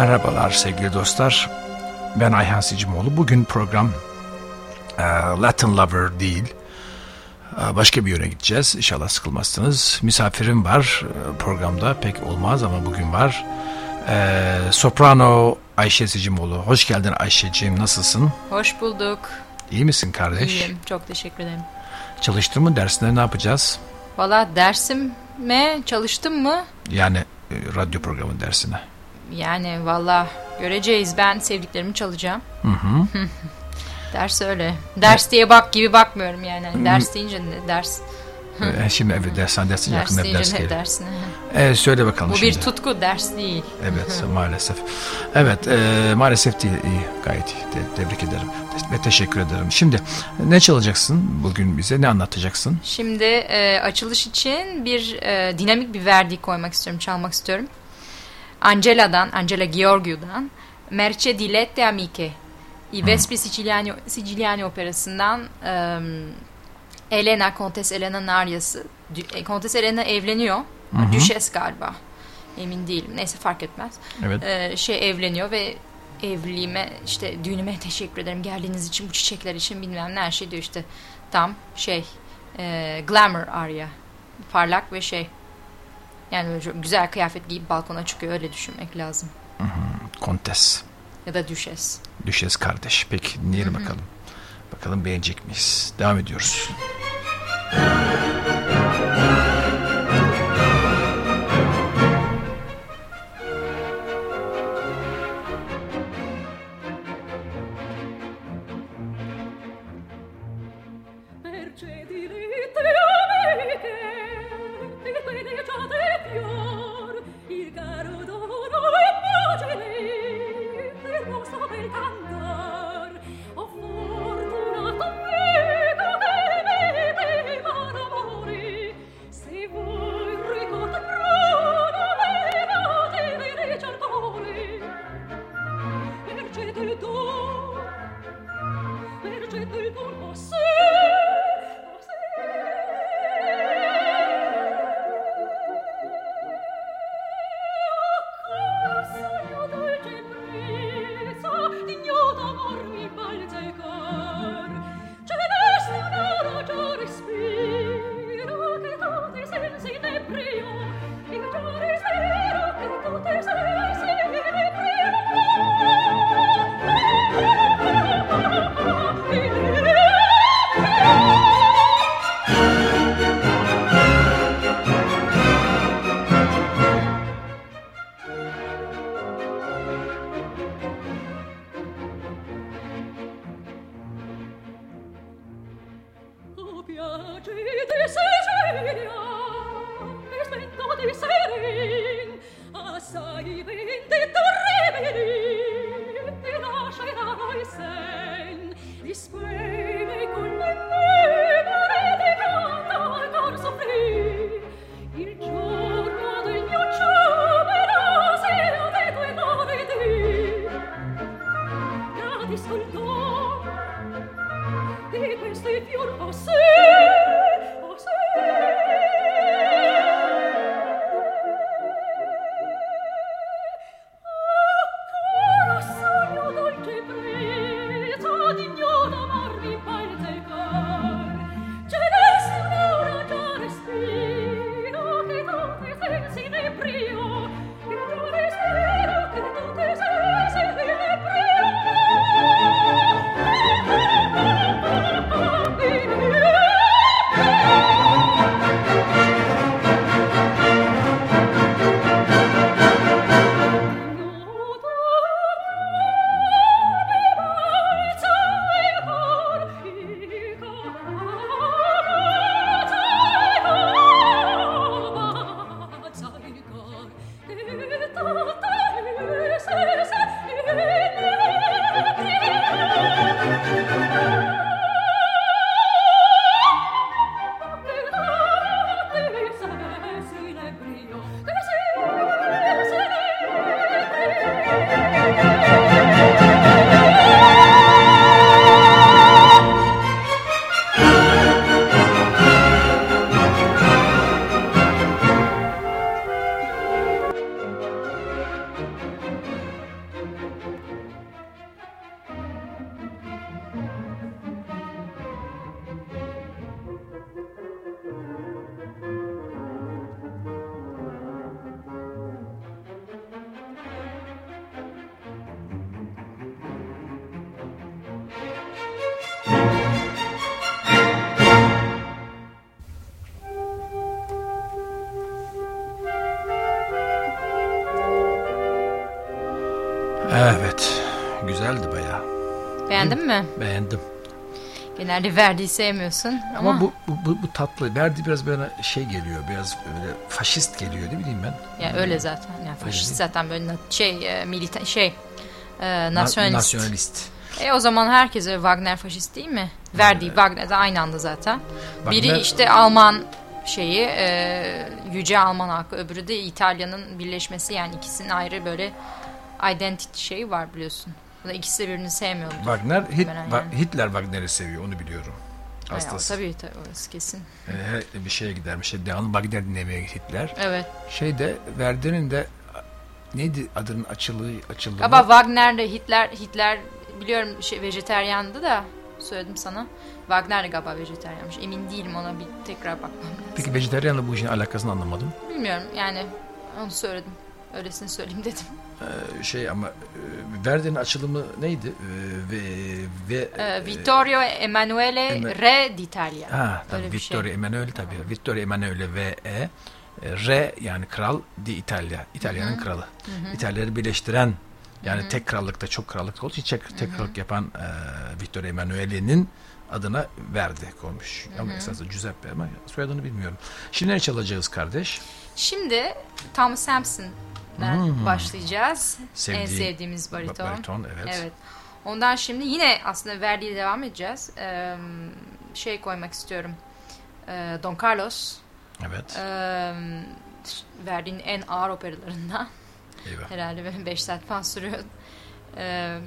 Merhabalar sevgili dostlar. Ben Ayhan Sicimoğlu. Bugün program e, Latin Lover değil. E, başka bir yöne gideceğiz. İnşallah sıkılmazsınız. Misafirim var e, programda. Pek olmaz ama bugün var. Soprano Ayşe Sicimoğlu. Hoş geldin Ayşe'ciğim. Nasılsın? Hoş bulduk. İyi misin kardeş? İyiyim. Çok teşekkür ederim. Çalıştın mı? Dersinde ne yapacağız? Valla dersime çalıştım mı? Yani radyo programı dersine. Yani valla göreceğiz. Ben sevdiklerimi çalacağım. Hı hı. Ders öyle. Ders diye bak gibi bakmıyorum yani. Hani ders deyince ne ders? E, şimdi evet dersen dersin Ders yakında ders gelir. dersin? E, söyle bakalım Bu şimdi. bir tutku ders değil. Evet maalesef. Evet e, maalesef değil iyi gayet iyi. Te- tebrik ederim ve teşekkür ederim. Şimdi ne çalacaksın bugün bize ne anlatacaksın? Şimdi e, açılış için bir e, dinamik bir verdi koymak istiyorum, çalmak istiyorum. Angela'dan, Angela Gheorghiu'dan Merce di Lette Amiche I Vespi Siciliani, Siciliani operasından e, Elena, Kontes Elena'nın aryası. Dü- e, Kontes Elena evleniyor. Düşes galiba. Emin değilim. Neyse fark etmez. Evet. Ee, şey evleniyor ve evliliğime işte düğünüme teşekkür ederim geldiğiniz için bu çiçekler için bilmem ne her şey diyor işte tam şey e, glamour arya parlak ve şey yani çok güzel kıyafet giyip balkona çıkıyor öyle düşünmek lazım Kontes. ya da düşes. Düşes kardeş. Peki dinleyelim bakalım. Bakalım beğenecek miyiz? Devam ediyoruz. Mercedilite Genelde Verdi'yi sevmiyorsun ama, Ama bu, bu, bu, bu tatlı. Verdi biraz böyle şey geliyor. Biraz böyle faşist geliyor değil bileyim ben. ya öyle zaten. Yani faşist değil. zaten böyle şey e, milita şey e, Na- nasyonalist. Nasyonalist. E o zaman herkese Wagner faşist değil mi? Verdi, Wagner de aynı anda zaten. Biri Wagner- işte Alman şeyi, e, yüce Alman halkı, öbürü de İtalya'nın birleşmesi yani ikisinin ayrı böyle identity şeyi var biliyorsun. Bu da ikisi de birbirini sevmiyordu. Wagner, Hit, yani. Va- Hitler Wagner'i seviyor onu biliyorum. Hastası. tabii tabii orası kesin. Ee, bir şeye gidermiş. Şey, devamlı Wagner dinlemeye Hitler. Evet. Şeyde Verdi'nin de neydi adının açılığı açıldığı Ama Wagner de Hitler Hitler biliyorum şey vejeteryandı da söyledim sana. Wagner de galiba vejeteryanmış. Emin değilim ona bir tekrar bakmam lazım. Peki vejetaryenle bu işin alakasını anlamadım. Bilmiyorum yani onu söyledim. Öylesini söyleyeyim dedim. Ee, şey ama e, Verdi'nin açılımı neydi? Ee, ve ve Ee, Vittorio Emanuele Ema- Re d'Italia. Ha tabii bir şey. Vittorio Emanuele tabii. Vittorio Emanuele ve E. e, Re yani kral di İtalya. İtalya'nın kralı. İtalyaları birleştiren yani tek krallıkta çok krallık olduğu için tek, tek krallık yapan e, Vittorio Emanuele'nin adına verdi koymuş. Ama esasında Giuseppe ama soyadını bilmiyorum. Şimdi ne çalacağız kardeş? Şimdi Tom Sampson'dan başlayacağız. en Hmm. Sevdiği sevdiğimiz bariton. bariton, evet. Evet. Ondan şimdi yine aslında Verdi'ye devam edeceğiz. Ee, şey koymak istiyorum. Ee, Don Carlos. Evet. Ee, Verdi'nin en ağır operalarından. Eyvah. Herhalde benim 5 saat falan sürüyor. Ee,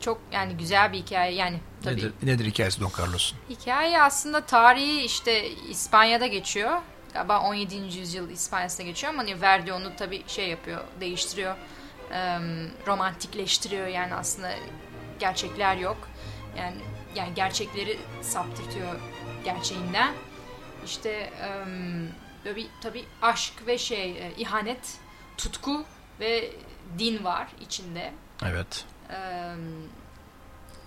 çok yani güzel bir hikaye. Yani tabii Nedir, nedir hikayesi Don Carlos'un? Hikaye aslında tarihi işte İspanya'da geçiyor. Galiba 17. yüzyıl İspanya'sında geçiyor ama hani Verdi onu tabii şey yapıyor, değiştiriyor. Romantikleştiriyor yani aslında gerçekler yok. Yani yani gerçekleri saptırtıyor gerçeğinden. İşte eee, böyle bir tabii aşk ve şey e, ihanet, tutku ve din var içinde. Evet.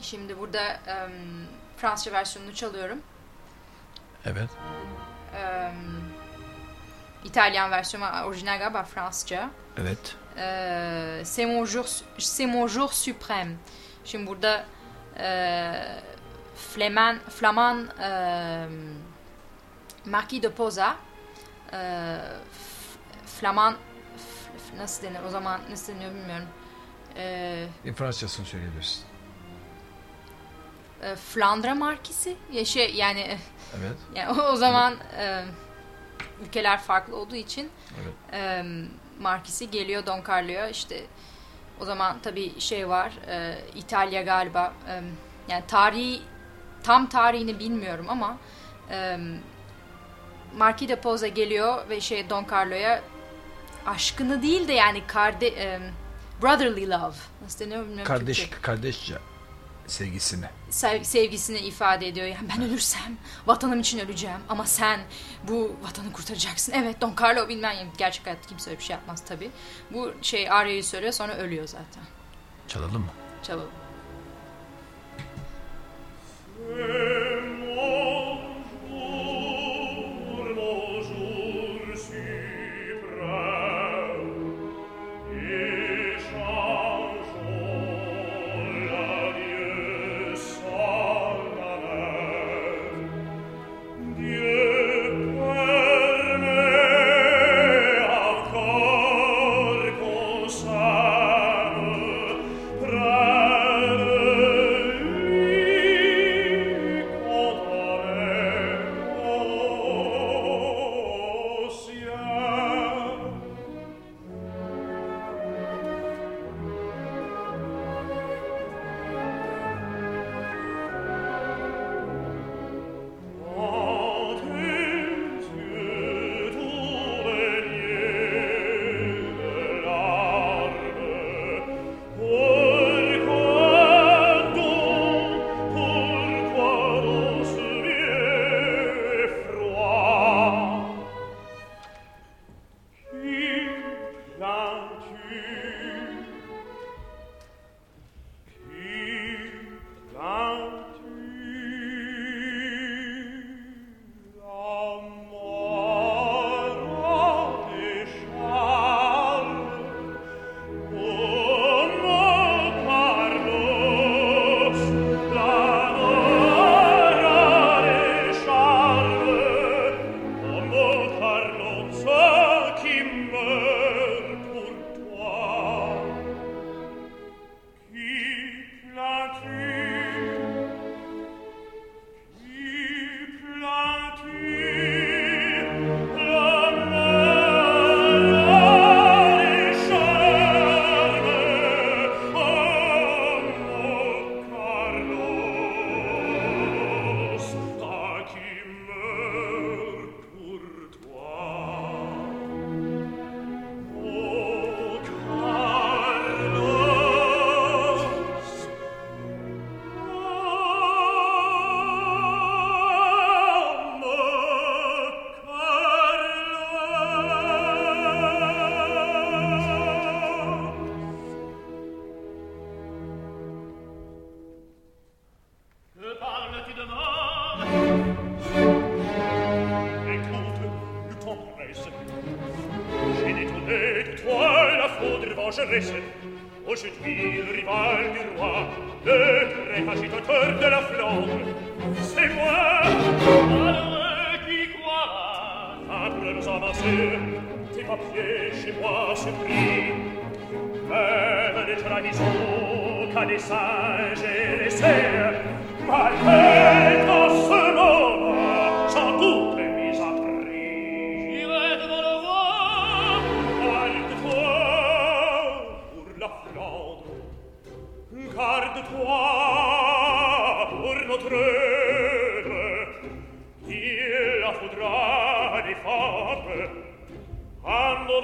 Şimdi burada eee, Fransızca versiyonunu çalıyorum. Evet. Eee, İtalyan versiyonu orijinal galiba Fransızca. Evet. Eee C'est mon jour, c'est mon jour suprême. Şimdi burada eee Flaman, Flaman eee, Marquis de Poza F- Flaman F- nasıl denir o zaman nasıl deniyor bilmiyorum. E, Fransızcasını söyleyebilirsin. e, Flandra Markisi ya şey yani e, Evet. yani o, o zaman e, ülkeler farklı olduğu için Evet. e, Markisi geliyor Don Carlo'ya. İşte o zaman tabii şey var e, İtalya galiba e, yani tarihi tam tarihini bilmiyorum ama e, Marquis de Poza geliyor ve şey Don Carlo'ya aşkını değil de yani karde e, brotherly love. Nasıl deniyor bilmiyorum Kardeş, Türkçe. kardeşçe sevgisini. sev- sevgisini ifade ediyor. Yani ben ölürsem vatanım için öleceğim ama sen bu vatanı kurtaracaksın. Evet Don Carlo bilmem yani gerçek hayatta kimse öyle bir şey yapmaz tabii. Bu şey Arya'yı söylüyor sonra ölüyor zaten. Çalalım mı? Çalalım. mange rachète. Rochette ville, rival du roi, le très agitateur de la Flandre. C'est moi, malheureux qui croira, après nos avancées, tes papiers chez moi se pris. Même des trahisons qu'à des singes et laissés, malheur dans quando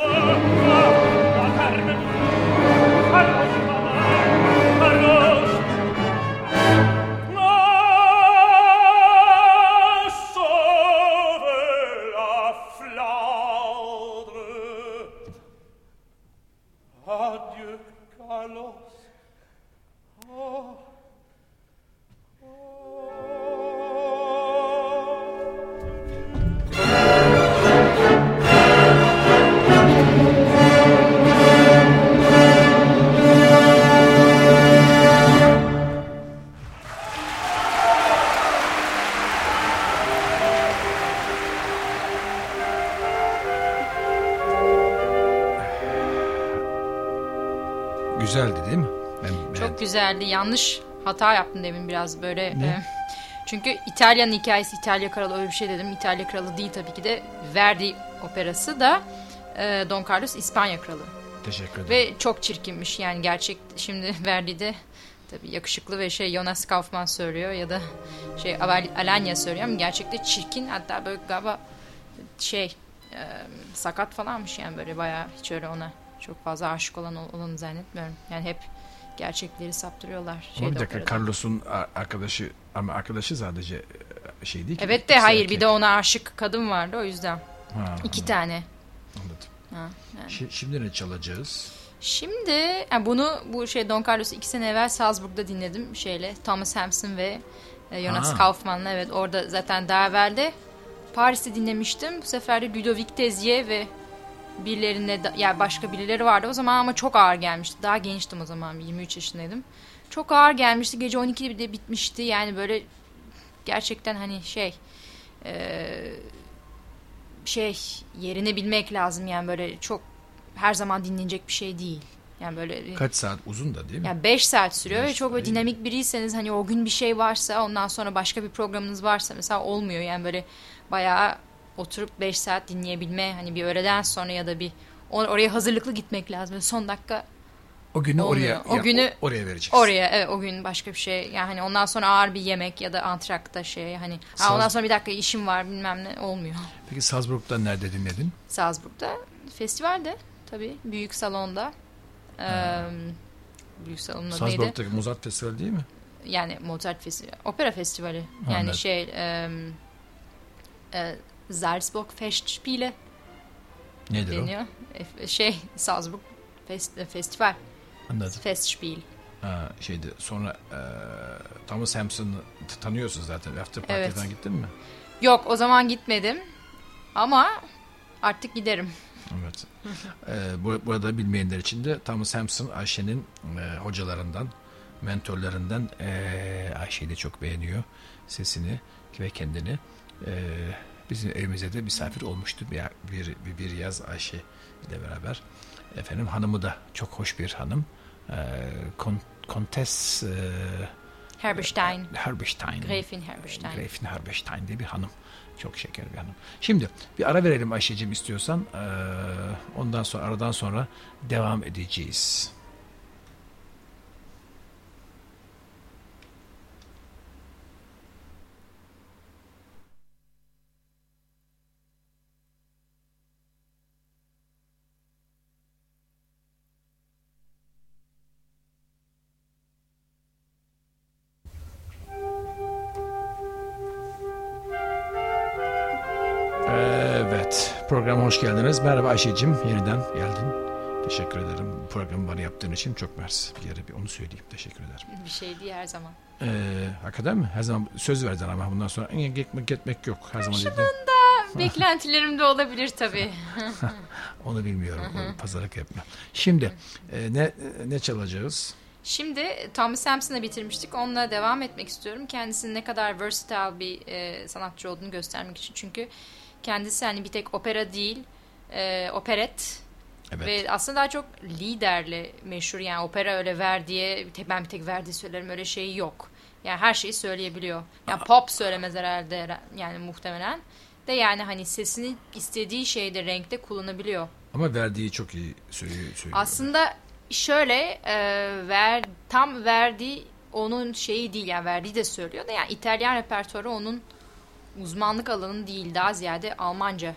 Fuoco, la carne blu, Yanlış hata yaptım demin biraz böyle. Ne? e, çünkü İtalya'nın hikayesi İtalya Kralı öyle bir şey dedim. İtalya Kralı değil tabii ki de Verdi operası da e, Don Carlos İspanya Kralı. Teşekkür ederim. Ve çok çirkinmiş yani gerçek şimdi Verdi'de tabii yakışıklı ve şey Jonas Kaufman söylüyor ya da şey Alanya söylüyor ama gerçekte çirkin hatta böyle galiba şey e, sakat falanmış yani böyle bayağı hiç öyle ona çok fazla aşık olan olanı zannetmiyorum. Yani hep gerçekleri saptırıyorlar. Ama bir dakika. Carlos'un arkadaşı ama arkadaşı sadece e, şey değil ki. Evet de hayır erkek. bir de ona aşık kadın vardı o yüzden. Ha, İki tane. anladım. Ha, yani. Şi- Şimdi ne çalacağız? Şimdi yani bunu bu şey Don Carlos'u iki sene evvel Salzburg'da dinledim şeyle Thomas Hampson ve e, Jonas Ha. Kaufman'la evet orada zaten daha evvel de Paris'te dinlemiştim. Bu sefer de Ludovic Tezier ve birilerine da, yani başka birileri vardı o zaman ama çok ağır gelmişti. Daha gençtim o zaman 23 yaşındaydım. Çok ağır gelmişti. Gece 12'de bitmişti. Yani böyle gerçekten hani şey e, şey yerini bilmek lazım yani böyle çok her zaman dinlenecek bir şey değil. Yani böyle Kaç saat uzun da değil mi? yani 5 saat sürüyor ve çok böyle dinamik biriyseniz hani o gün bir şey varsa ondan sonra başka bir programınız varsa mesela olmuyor. Yani böyle bayağı oturup 5 saat dinleyebilme hani bir öğleden sonra ya da bir or- oraya hazırlıklı gitmek lazım. Böyle son dakika o günü olmuyor. oraya O ya, günü o- oraya vereceksin. oraya evet, o gün başka bir şey yani hani ondan sonra ağır bir yemek ya da antrakta şey hani ha, ondan sonra bir dakika işim var bilmem ne olmuyor. Peki Salzburg'da nerede dinledin? Salzburg'da festivalde tabii büyük salonda. Eee büyük salonda neydi? Salzburg'daki Mozart Festivali değil mi? Yani Mozart Festivali, opera festivali. Yani Anladım. şey eee e, Salzburg Festspiele Nedir deniyor. E, şey Salzburg Fest, e, Festival o? Anladım. Festspiel. Ha, şeydi sonra e, Thomas Hampson'ı tanıyorsun zaten. After Party'den Evet. gittin mi? Yok o zaman gitmedim ama artık giderim. Evet. e, bu, burada bilmeyenler için de Thomas Hampson Ayşe'nin e, hocalarından, mentorlarından e, Ayşe'yi de çok beğeniyor. Sesini ve kendini. E, bizim evimize de misafir olmuştu bir, bir, bir, yaz Ayşe ile beraber. Efendim hanımı da çok hoş bir hanım. E, Kon, Kontes e, Herberstein. Herberstein. Gräfin Herberstein. Gräfin Herberstein diye bir hanım. Çok şeker bir hanım. Şimdi bir ara verelim Ayşe'cim istiyorsan. Ee, ondan sonra aradan sonra devam edeceğiz. Hoş geldiniz. Merhaba Ayşe'cim, yeniden geldin. Teşekkür ederim bu programı bana yaptığın için. Çok mersi. Bir yere bir onu söyleyeyim. Teşekkür ederim. Bir şey değil her zaman. Ee, hakikaten mi? Her zaman söz verdin ama bundan sonra "Ee, gitmek, gitmek yok. Her zaman dediğin. Beklentilerim de olabilir tabii. Onu bilmiyorum. Onu Pazarlık yapma. Şimdi e, ne ne çalacağız? Şimdi Thomas Sampson'ı bitirmiştik. Onunla devam etmek istiyorum. Kendisinin ne kadar versatile bir e, sanatçı olduğunu göstermek için. Çünkü kendisi hani bir tek opera değil, e, operet Evet. ve aslında daha çok liderle meşhur. Yani opera öyle ver diye bir tek, ben bir tek verdiği söylerim öyle şey yok. Yani her şeyi söyleyebiliyor. Yani pop söylemez herhalde yani muhtemelen. De yani hani sesini istediği şeyde renkte kullanabiliyor. Ama verdiği çok iyi söylüyor. söylüyor. Aslında şöyle e, ver tam verdiği onun şeyi değil yani verdiği de söylüyor da yani İtalyan repertuarı onun uzmanlık alanı değil daha ziyade Almanca.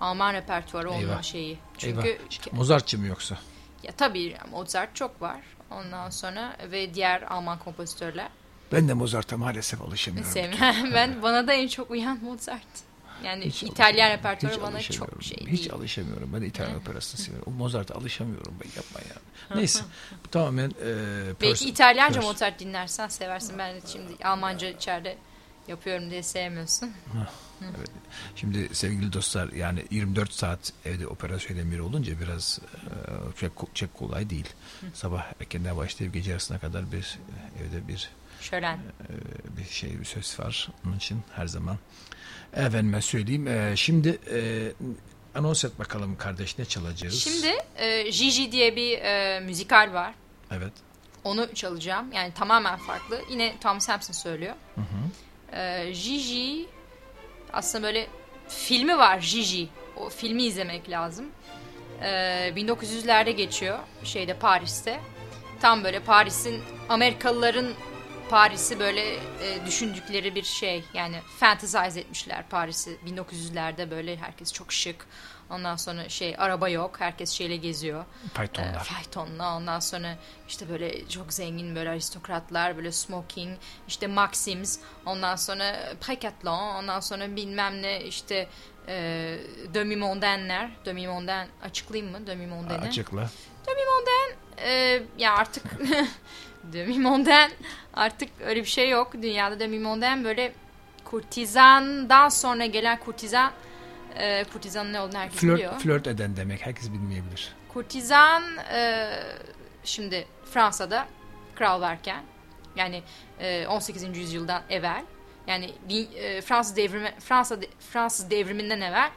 Alman repertuarı onun Eyvah. şeyi. Çünkü Eyvah. Mozartçı mı yoksa? ya tabii Mozart çok var. Ondan sonra ve diğer Alman kompozitörler. Ben de Mozart'a maalesef alışamıyorum. Ben bana da en çok uyan Mozart. Yani Hiç İtalyan repertuarı Hiç bana çok şey Hiç değil. alışamıyorum. Ben İtalyan operasını seviyorum. O Mozart'a alışamıyorum ben yapma ya. Neyse. Bu tamamen e, Belki İtalyanca Mozart dinlersen seversin. Ben şimdi Almanca içeride yapıyorum diye sevmiyorsun. Şimdi sevgili dostlar yani 24 saat evde opera söyleyen biri olunca biraz e, çok, çok kolay değil. Sabah erkenden başlayıp gece yarısına kadar bir e, evde bir Şölen. e, bir şey bir söz var. Onun için her zaman efendime söyleyeyim. Şimdi anons et bakalım kardeş ne çalacağız? Şimdi e, Gigi diye bir e, müzikal var. Evet. Onu çalacağım. Yani tamamen farklı. Yine Tom Sampson söylüyor. Ee, Gigi aslında böyle filmi var Gigi. O filmi izlemek lazım. Ee, 1900'lerde geçiyor şeyde Paris'te. Tam böyle Paris'in Amerikalıların Paris'i böyle e, düşündükleri bir şey. Yani fantasize etmişler Paris'i 1900'lerde böyle herkes çok şık. Ondan sonra şey araba yok. Herkes şeyle geziyor. Faytonlar. E, faytonla. Ondan sonra işte böyle çok zengin böyle aristokratlar böyle smoking. işte Maxims. Ondan sonra Precathlon. Ondan sonra bilmem ne işte e, demi mondainler. Demi mondain açıklayayım mı? Demi mondain'i. Açıkla. Demi mondain e, ya artık demi mondain artık öyle bir şey yok. Dünyada demi mondain böyle kurtizandan sonra gelen kurtizan e, kurtizanın ne olduğunu herkes biliyor. Flört, flört eden demek. Herkes bilmeyebilir. Kurtizan e, şimdi Fransa'da kral varken yani e, 18. yüzyıldan evvel yani e, Fransız devrimi Fransa Fransız devriminden evvel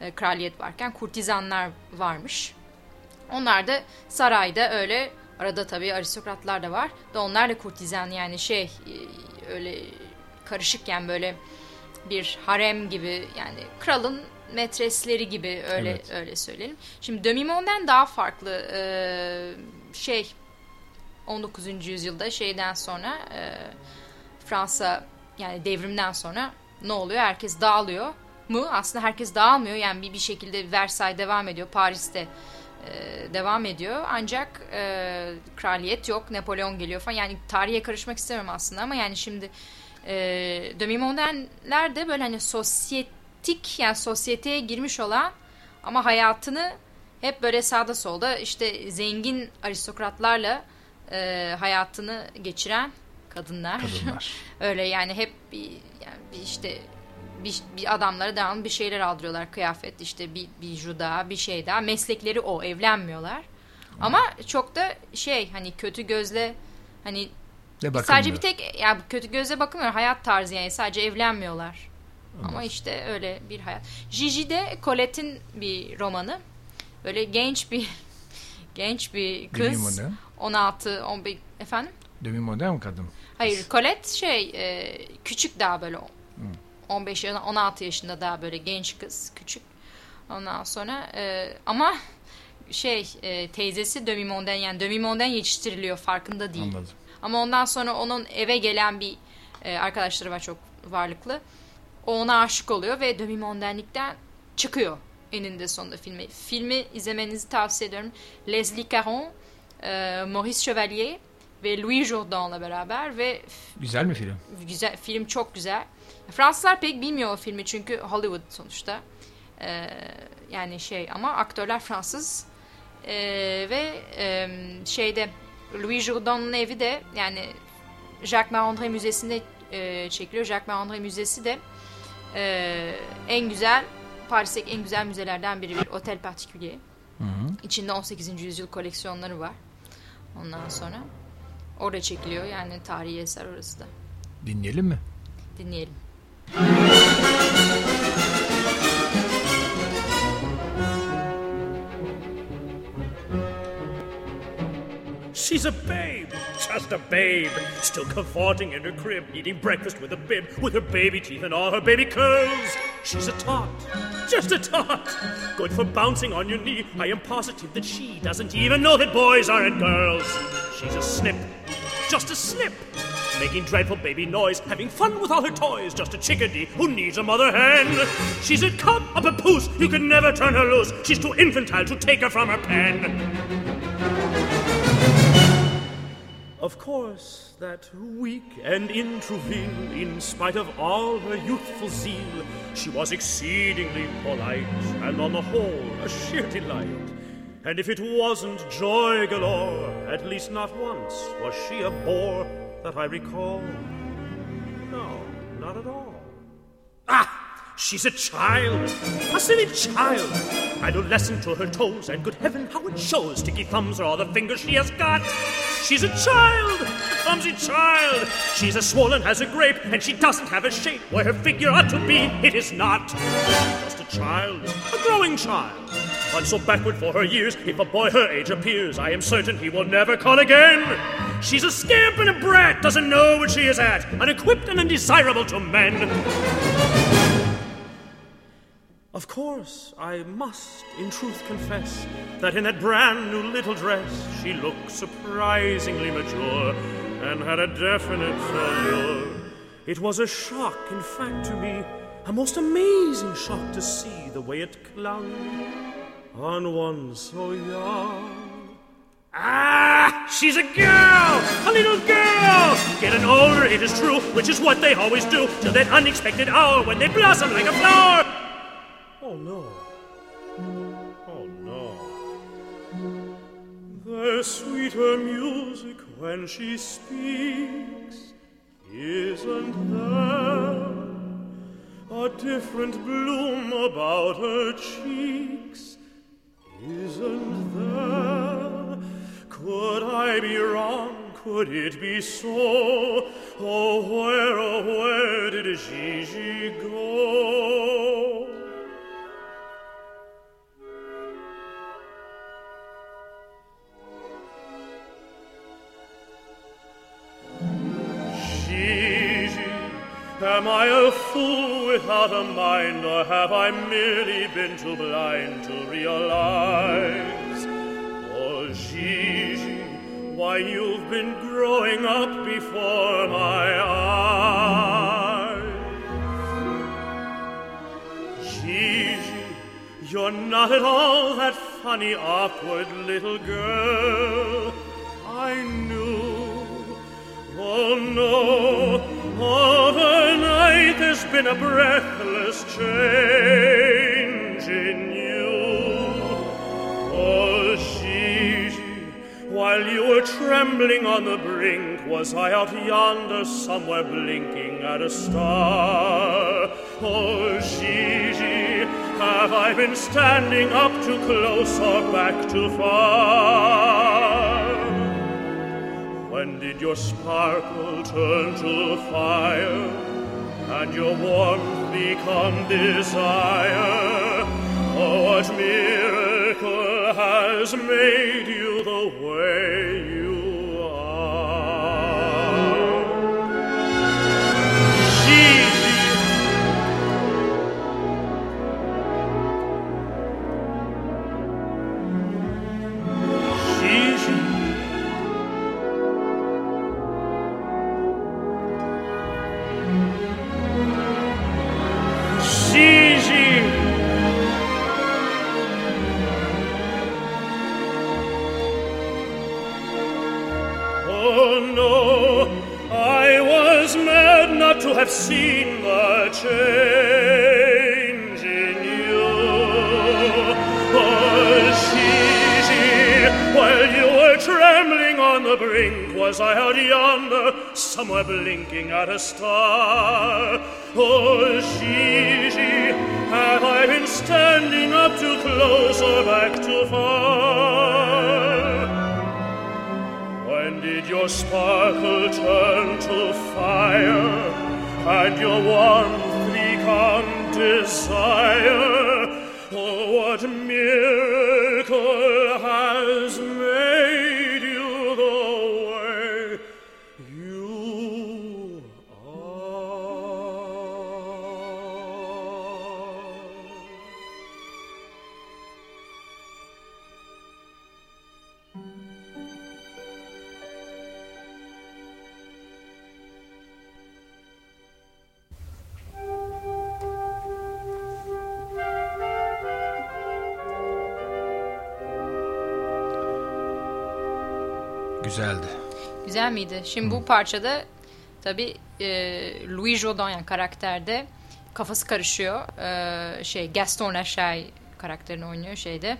e, kraliyet varken kurtizanlar varmış. Onlar da sarayda öyle arada tabii aristokratlar da var. Da onlar da kurtizan yani şey e, öyle karışıkken böyle bir harem gibi yani kralın metresleri gibi öyle Evet. öyle söyleyelim. Şimdi demi-mondaine daha farklı Ee, şey 19. yüzyılda şeyden sonra e, Fransa yani devrimden sonra ne oluyor? Herkes dağılıyor mu? Aslında herkes dağılmıyor. Yani bir, bir şekilde Versailles devam ediyor. Paris'te e, devam ediyor. Ancak e, kraliyet yok. Napolyon geliyor falan. Yani tarihe karışmak istemiyorum aslında ama yani şimdi e, demi-mondainler de böyle hani sosyetik yani sosyeteye girmiş olan ama hayatını hep böyle sağda solda işte zengin aristokratlarla e, hayatını geçiren kadınlar. Kadınlar. Öyle yani hep bir, yani bir işte bir, bir adamlara devamlı bir şeyler aldırıyorlar. Kıyafet işte bir, bir juda bir şey daha. Meslekleri o evlenmiyorlar. Ama çok da şey hani kötü gözle hani sadece bir tek yani kötü gözle bakılmıyor. Hayat tarzı yani sadece evlenmiyorlar. Ama işte öyle bir hayat. Gigi de Colette'in bir romanı. Böyle genç bir genç bir kız. Demi-mondaine. 16 15 efendim? Demi-mondaine mi kadın? Hayır Colette şey e, küçük daha böyle 15 ya 16 yaşında daha böyle genç kız küçük. Ondan sonra e, ama şey e, teyzesi Demi Mondaine yani Demi Mondaine yetiştiriliyor farkında değil. Anladım. Ama ondan sonra onun eve gelen bir e, arkadaşları var çok varlıklı. O ona aşık oluyor ve Demi Mondaine'likten çıkıyor eninde sonunda filmi. Filmi izlemenizi tavsiye ediyorum. Leslie Caron, e, Maurice Chevalier ve Louis Jourdan'la beraber ve Güzel mi film? güzel film çok güzel. Fransızlar pek bilmiyor o filmi çünkü Hollywood sonuçta. Ee, yani şey ama aktörler Fransız Ee, ve e, şeyde Louis Jourdan'ın evi de yani Jacques Marandré Müzesi'nde e, çekiliyor. Jacques Marandré Müzesi de e, en güzel Paris'teki en güzel müzelerden biri bir otel particulier. İçinde 18. yüzyıl koleksiyonları var. Ondan sonra orada çekiliyor yani tarihi eser orası da. Dinleyelim mi? Dinleyelim. She's a babe, just a babe, still cavorting in her crib, eating breakfast with a bib, with her baby teeth and all her baby curls. She's a tot, just a tot, good for bouncing on your knee. I am positive that she doesn't even know that boys aren't girls. She's a snip, just a snip, making dreadful baby noise, having fun with all her toys, just a chickadee who needs a mother hen. She's a cub, a papoose, you can never turn her loose. She's too infantile to take her from her pen. Of course, that weak and in travail, in spite of all her youthful zeal, she was exceedingly polite, and on the whole, a sheer delight. And if it wasn't joy galore, at least not once was she a bore that I recall. No, not at all. Ah! She's a child, a silly child, adolescent to her toes, and good heaven, how it shows! Sticky thumbs are all the fingers she has got. She's a child, a clumsy child. She's as swollen as a grape, and she doesn't have a shape where her figure ought to be. It is not. Just a child, a growing child. On so backward for her years, if a boy her age appears, I am certain he will never call again. She's a scamp and a brat, doesn't know what she is at, unequipped and undesirable to men. Of course, I must in truth confess that in that brand new little dress she looked surprisingly mature and had a definite allure. It was a shock, in fact, to me, a most amazing shock to see the way it clung on one so young. Ah, she's a girl, a little girl. Getting older, it is true, which is what they always do, till that unexpected hour when they blossom like a flower. Oh no. Oh no. There's sweeter music when she speaks. Isn't there a different bloom about her cheeks? Isn't there? Could I be wrong? Could it be so? Oh, where, oh, where did Gigi go? Am I a fool without a mind, or have I merely been too blind to realize? Oh, Gigi, why you've been growing up before my eyes. Gigi, you're not at all that funny, awkward little girl I knew. Oh no, been a breathless change in you. Oh, Gigi, while you were trembling on the brink, was I out yonder somewhere blinking at a star? Oh, Gigi, have I been standing up too close or back too far? When did your sparkle turn to fire and your warmth become desire? Oh, what miracle has made you the way Güzeldi. Güzel miydi? Şimdi bu parçada tabii e, Louis Jodon yani karakterde kafası karışıyor. E, şey Gaston Lachey karakterini oynuyor şeyde.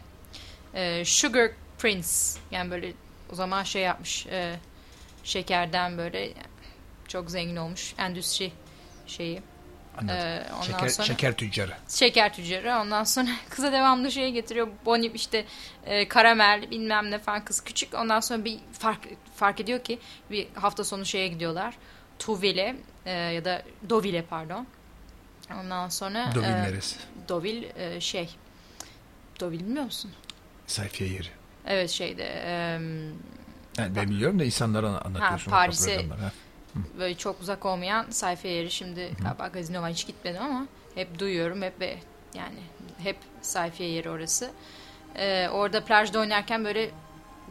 E, Sugar Prince yani böyle o zaman şey yapmış e, şekerden böyle çok zengin olmuş endüstri şeyi. Anladım. Ee, ondan şeker, sonra- şeker tüccarı. şeker tüccarı. Ondan sonra kıza devamlı şey getiriyor. Bonnie işte e, karamel bilmem ne falan kız küçük. Ondan sonra bir fark fark ediyor ki bir hafta sonu şeye gidiyorlar. Tuville e, ya da Deauville pardon. Ondan sonra Deauville e, neresi? Deauville e, şey Deauville bilmiyor musun? Sayfiye yeri. Evet şeyde em, Yani ben biliyorum da insanlara anlatıyorsun. Ha, Paris'e-. Böyle çok uzak olmayan sayfa yeri şimdi galiba gazino var hiç gitmedim ama hep duyuyorum. Hep ve yani hep sayfiye yeri orası. Ee, orada plajda oynarken böyle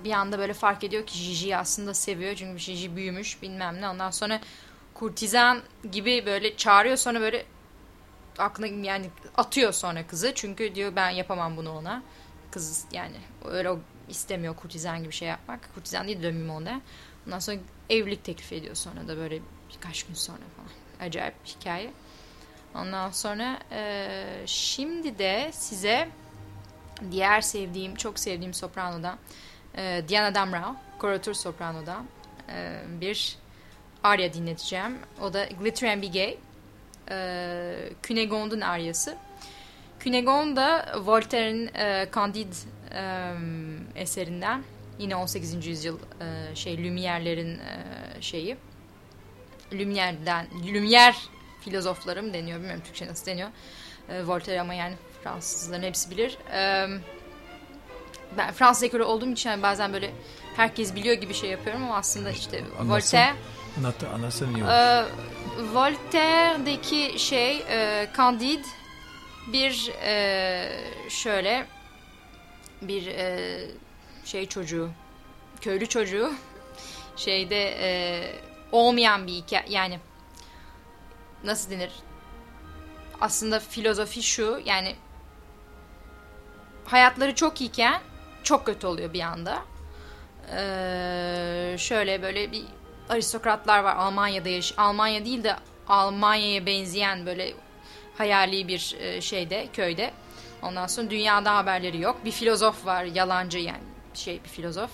bir anda böyle fark ediyor ki Jiji'yi aslında seviyor. Çünkü Jiji büyümüş bilmem ne. Ondan sonra kurtizan gibi böyle çağırıyor. Sonra böyle aklına yani atıyor sonra kızı. Çünkü diyor ben yapamam bunu ona. Kız yani öyle istemiyor kurtizan gibi şey yapmak. Kurtizan değil dönmüm onda ondan sonra evlilik teklif ediyor sonra da böyle birkaç gün sonra falan. Acayip bir hikaye. Ondan sonra eee, şimdi de size diğer sevdiğim çok sevdiğim sopranoda eee, Diana Damrau koratör sopranoda eee, bir arya dinleteceğim. O da Glitter and Be Gay eee Cunegond'un aryası Cunegonde da Voltaire'in e, Candide e, eserinden yine 18. yüzyıl e, şey Lumière'lerin e, şeyi Lumière'den Lumière filozofları mı deniyor bilmiyorum Türkçe nasıl deniyor E, Voltaire ama yani Fransızların hepsi bilir E, ben Fransız ekolü olduğum için yani bazen böyle herkes biliyor gibi şey yapıyorum ama aslında işte Anlatsın. Voltaire Anlat, anlatsan iyi olur. ee, Voltaire'deki şey e, Candide bir e, şöyle bir e, şey çocuğu köylü çocuğu şeyde e, olmayan bir hikaye yani nasıl denir aslında filozofi şu yani hayatları çok iyiken çok kötü oluyor bir anda ee, şöyle böyle bir aristokratlar var Almanya'da yaş Almanya değil de Almanya'ya benzeyen böyle hayali bir e, şeyde köyde. Ondan sonra dünyada haberleri yok. Bir filozof var yalancı yani şey bir filozof.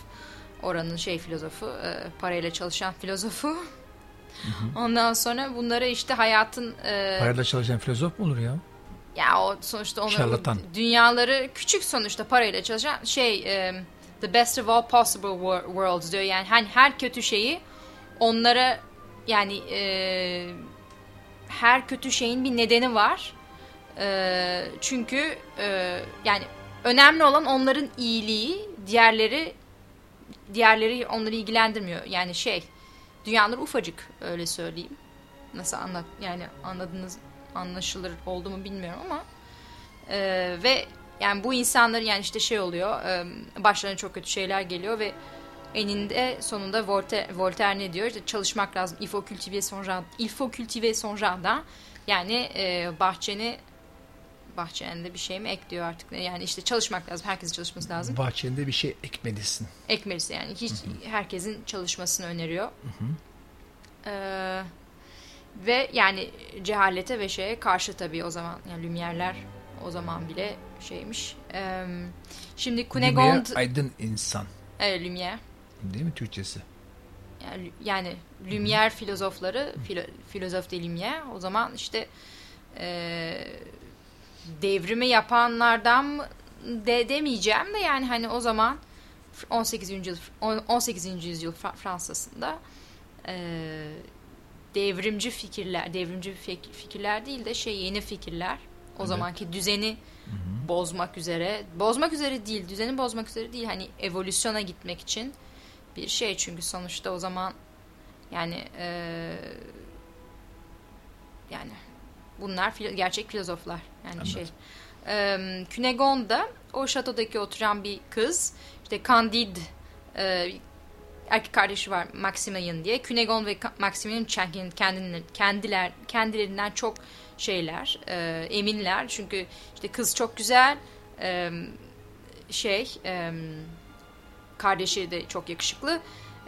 Oranın şey filozofu e, parayla çalışan filozofu. Ondan sonra bunlara işte hayatın e, Parayla çalışan filozof mu olur ya? ya o sonuçta onların Şarlatan. dünyaları küçük sonuçta parayla çalışan şey e, the best of all possible wor- worlds diyor yani hani her kötü şeyi onlara yani e, her kötü şeyin bir nedeni var E, çünkü e, yani önemli olan onların iyiliği diğerleri diğerleri onları ilgilendirmiyor yani şey dünyaları ufacık öyle söyleyeyim nasıl anlat yani anladınız anlaşılır oldu mu bilmiyorum ama e, ve yani bu insanlar yani işte şey oluyor e, başlarına çok kötü şeyler geliyor ve eninde sonunda Voltaire, Voltaire ne diyor? İşte çalışmak lazım. Il faut cultiver son jardin. Il faut cultiver son jardin. Yani e, bahçeni bahçende bir şey mi ekliyor artık? Yani işte çalışmak lazım. Herkesin çalışması lazım. Bahçende bir şey ekmelisin. Ekmelisin yani. Hiç herkesin çalışmasını öneriyor. Ee, ve yani cehalete ve şeye karşı tabii o zaman. Yani Lumière'ler o zaman bile şeymiş. Ee, şimdi Cunegonde... Lumière aydın insan. Evet Lumière. Değil mi Türkçesi? Yani, yani Lumière filozofları, filo, filozof de Lumière o zaman işte e, devrimi yapanlardan de demeyeceğim de yani hani o zaman 18. yüzyıl 18. yüzyıl Fra- Fransa'sında e, devrimci fikirler, devrimci fik- fikirler değil de şey yeni fikirler. O Evet. zamanki düzeni bozmak üzere, bozmak üzere değil, düzeni bozmak üzere değil. Hani evolüsyona gitmek için bir şey çünkü sonuçta o zaman yani e, yani bunlar filo- gerçek filozoflar yani şey. E, Cunegonde'da o şatodaki oturan bir kız işte Candide e, erkek kardeşi var Maximilian diye. Cunegonde ve Maximilian kendiler, kendiler, kendilerinden çok şeyler e, eminler çünkü işte kız çok güzel e, şey e, kardeşi de çok yakışıklı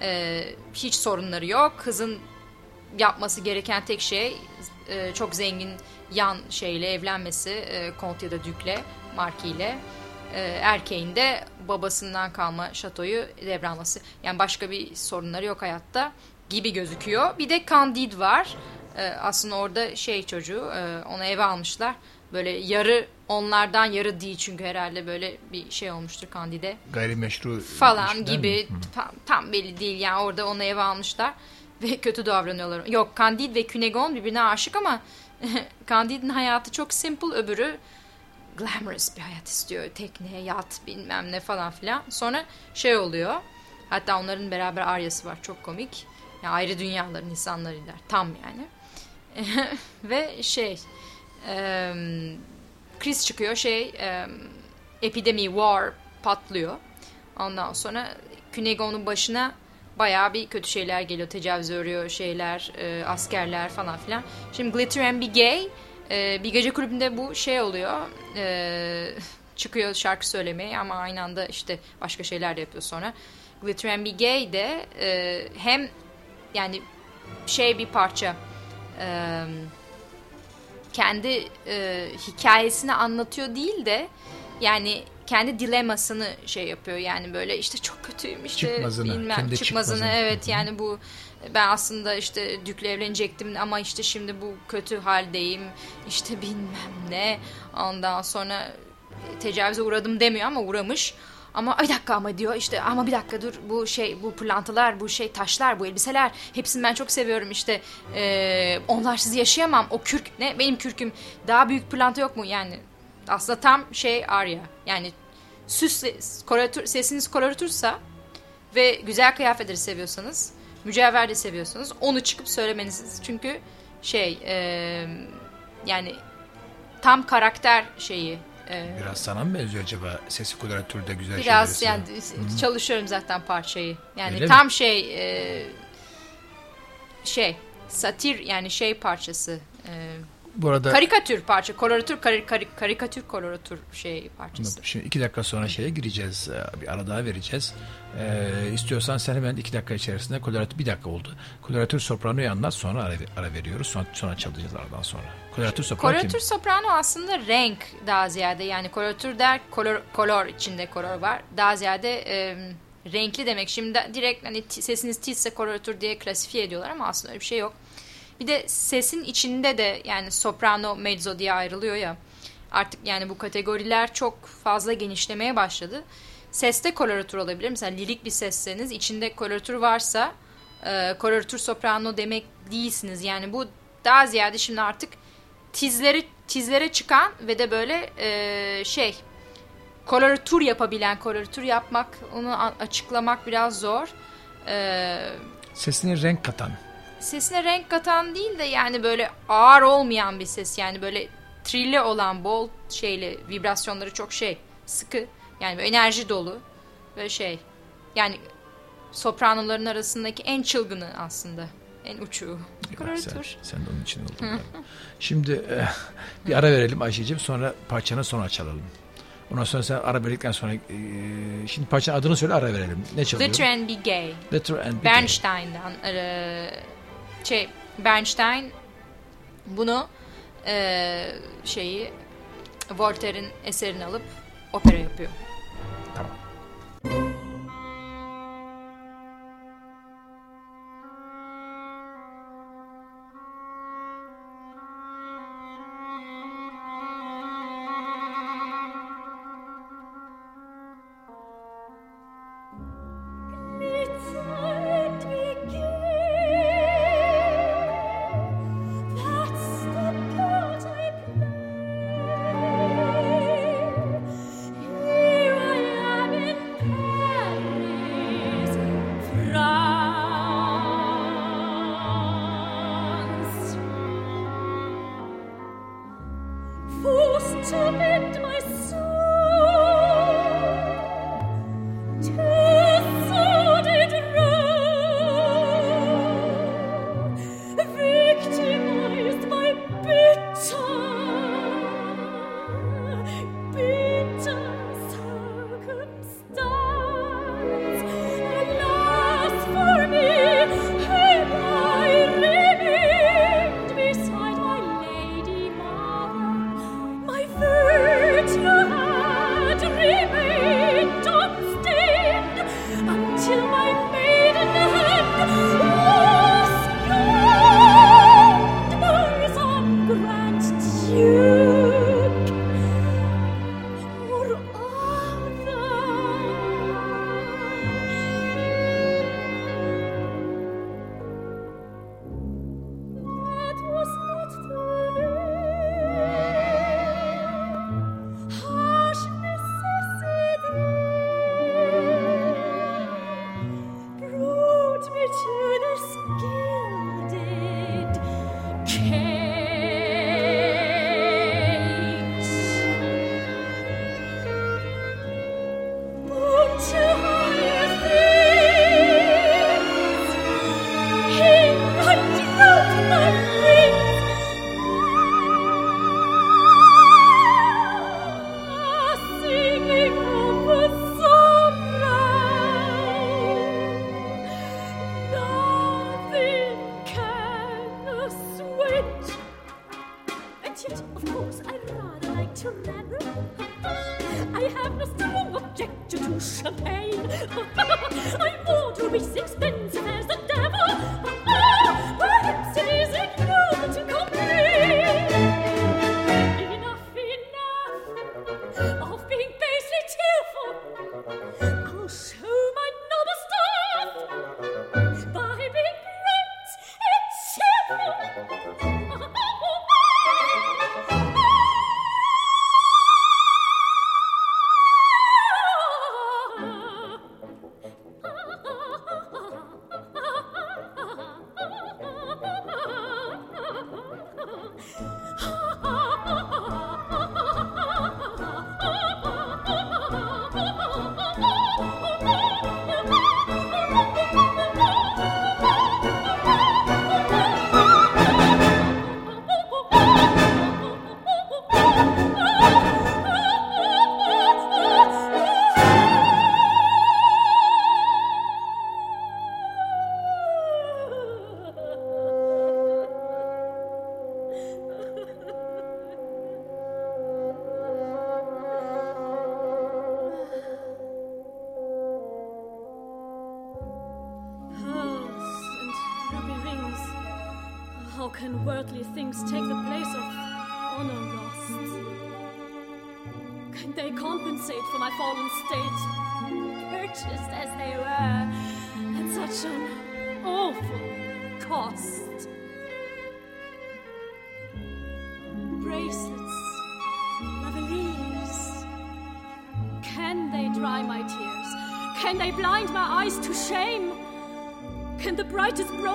e, hiç sorunları yok kızın yapması gereken tek şey e, çok zengin yan şeyle evlenmesi e, kont ya da dükle markiyle e, erkeğin de babasından kalma şatoyu devralması. Yani başka bir sorunları yok hayatta gibi gözüküyor. Bir de Candide var. E, aslında orada şey çocuğu e, ona eve almışlar. Böyle yarı onlardan yarı değil çünkü herhalde böyle bir şey olmuştur Candide Gayrimeşru falan gibi tam, tam belli değil. Yani orada onu eve almışlar ve kötü davranıyorlar. Yok Candide ve Cunegonde birbirine aşık ama Candide'nin hayatı çok simple öbürü glamorous bir hayat istiyor. Tekne, yat bilmem ne falan filan. Sonra şey oluyor. Hatta onların beraber aryası var çok komik. Yani ayrı dünyaların insanlarıyla tam yani. Ve şey e, kriz çıkıyor şey e, epidemi war patlıyor. Ondan sonra Künego'nun başına bayağı bir kötü şeyler geliyor. Tecavüz örüyor şeyler, e, askerler falan filan. Şimdi Glitter and Be Gay e, bir gece kulübünde bu şey oluyor. E, çıkıyor şarkı söylemeye ama aynı anda işte başka şeyler de yapıyor sonra. Glitter and Be Gay de e, hem yani şey bir parça e, kendi e, hikayesini anlatıyor değil de yani kendi dilemasını şey yapıyor yani böyle işte çok kötüyüm işte çıkmazını, bilmem. kendi çıkmazını, çıkmazını. evet yani bu ben aslında işte Dük'le evlenecektim ama işte şimdi bu kötü haldeyim işte bilmem ne. Ondan sonra tecavüze uğradım demiyor ama uğramış. Ama bir dakika ama diyor. İşte ama bir dakika dur bu şey bu pırlantalar bu şey taşlar bu elbiseler hepsini ben çok seviyorum. İşte e, onlarsız yaşayamam. O kürk ne? Benim kürküm daha büyük pırlanta yok mu? Yani aslında tam şey Arya yani süs koloratür, sesiniz koloratürsa ve güzel kıyafetleri seviyorsanız mücevher de seviyorsanız onu çıkıp söylemeniz çünkü şey e, yani tam karakter şeyi e, Biraz sana mı benziyor acaba sesi koloratürde güzel Biraz şeyleri yani seven? çalışıyorum zaten parçayı. Yani Öyle tam mi? şey e, şey satir yani şey parçası. E, Bu arada karikatür parça. Koloratür kari, kari, karikatür koloratür şey parçası. Şimdi iki dakika sonra şeye gireceğiz. Ee, Bir ara daha vereceğiz. Ee, istiyorsan sen hemen iki dakika içerisinde koloratür bir dakika oldu. Koloratür sopranoyu anlat sonra ara, ara veriyoruz. Sonra, sonra çalacağız aradan sonra. Koloratür soprano kim? Koloratür soprano aslında renk daha ziyade yani koloratür der kolor, kolor içinde kolor var. Daha ziyade e, renkli demek. Şimdi direkt hani sesiniz tizse koloratür diye klasifiye ediyorlar ama aslında öyle bir şey yok. Bir de sesin içinde de yani soprano, mezzo diye ayrılıyor ya. Artık yani bu kategoriler çok fazla genişlemeye başladı. Seste koloratür olabilir. Mesela lirik bir sesseniz içinde koloratür varsa e, koloratür soprano demek değilsiniz. Yani bu daha ziyade şimdi artık tizleri tizlere çıkan ve de böyle e, şey koloratür yapabilen koloratür yapmak onu açıklamak biraz zor. E, Sesine renk katan. Sesine renk katan değil de yani böyle ağır olmayan bir ses yani böyle trilli olan bol şeyli vibrasyonları çok şey sıkı yani böyle enerji dolu böyle şey yani sopranoların arasındaki en çılgını aslında en uçuğu. Sen, sen de onun için oldun. Şimdi e, bir ara verelim Ayşe'ciğim sonra parçanı sonra çalalım. Ondan sonra sen ara verdikten sonra e, şimdi parçanın adını söyle ara verelim. Ne çalıyor? Glitter and Be Gay. Glitter and Be. Bernstein'dan e, şey Bernstein bunu e, şeyi Voltaire'in eserini alıp opera yapıyor. Tamam.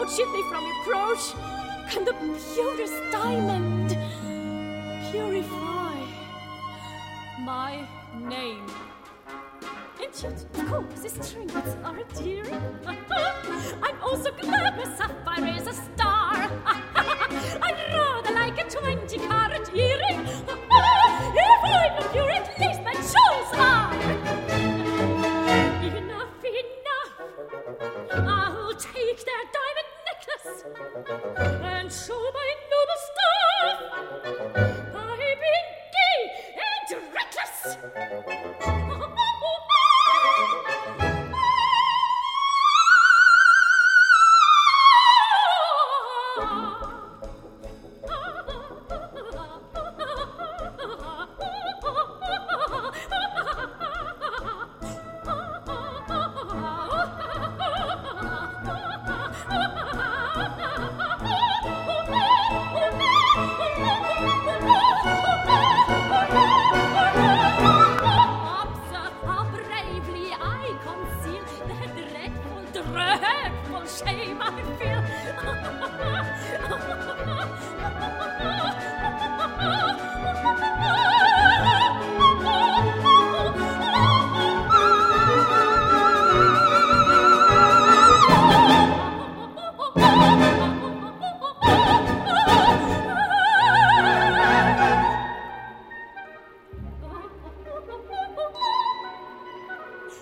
Brooch shield me from reproach? Can the purest diamond purify my name? Course, these trinkets are endearing. I'm also glad my sapphire is a star. I'd rather like a 20 carat earring.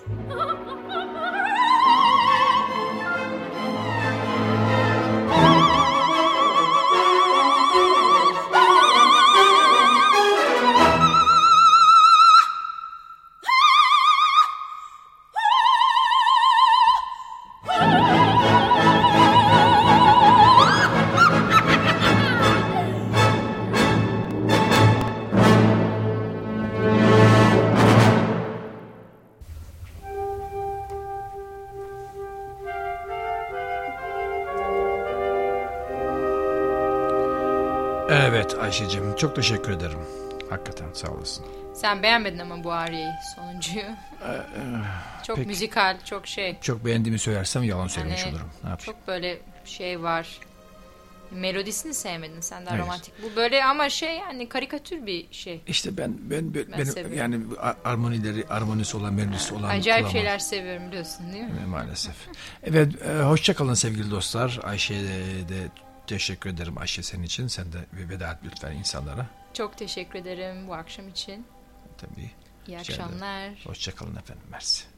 Oh! Ayşe'cim çok teşekkür ederim. Hakikaten sağ olasın. Sen beğenmedin ama bu ariyeyi sonuncuyu. çok peki. müzikal, çok şey. Çok beğendiğimi söylersem yalan söylemiş Hani olurum. Ne yapayım? Çok böyle şey var. Melodisini sevmedin sen de Hayır. romantik. Bu böyle ama şey yani karikatür bir şey. İşte ben ben, ben, Ben benim seviyorum. yani armonileri armonisi olan melodisi olan Acayip kulağıma- şeyler seviyorum biliyorsun değil mi? E, Maalesef. Evet, e, hoşça kalın sevgili dostlar. Ayşe'ye de teşekkür ederim Ayşe senin için. Sen de bir veda et lütfen insanlara. Çok teşekkür ederim bu akşam için. Tabii. İyi akşamlar. Hoşça kalın efendim. Mersi.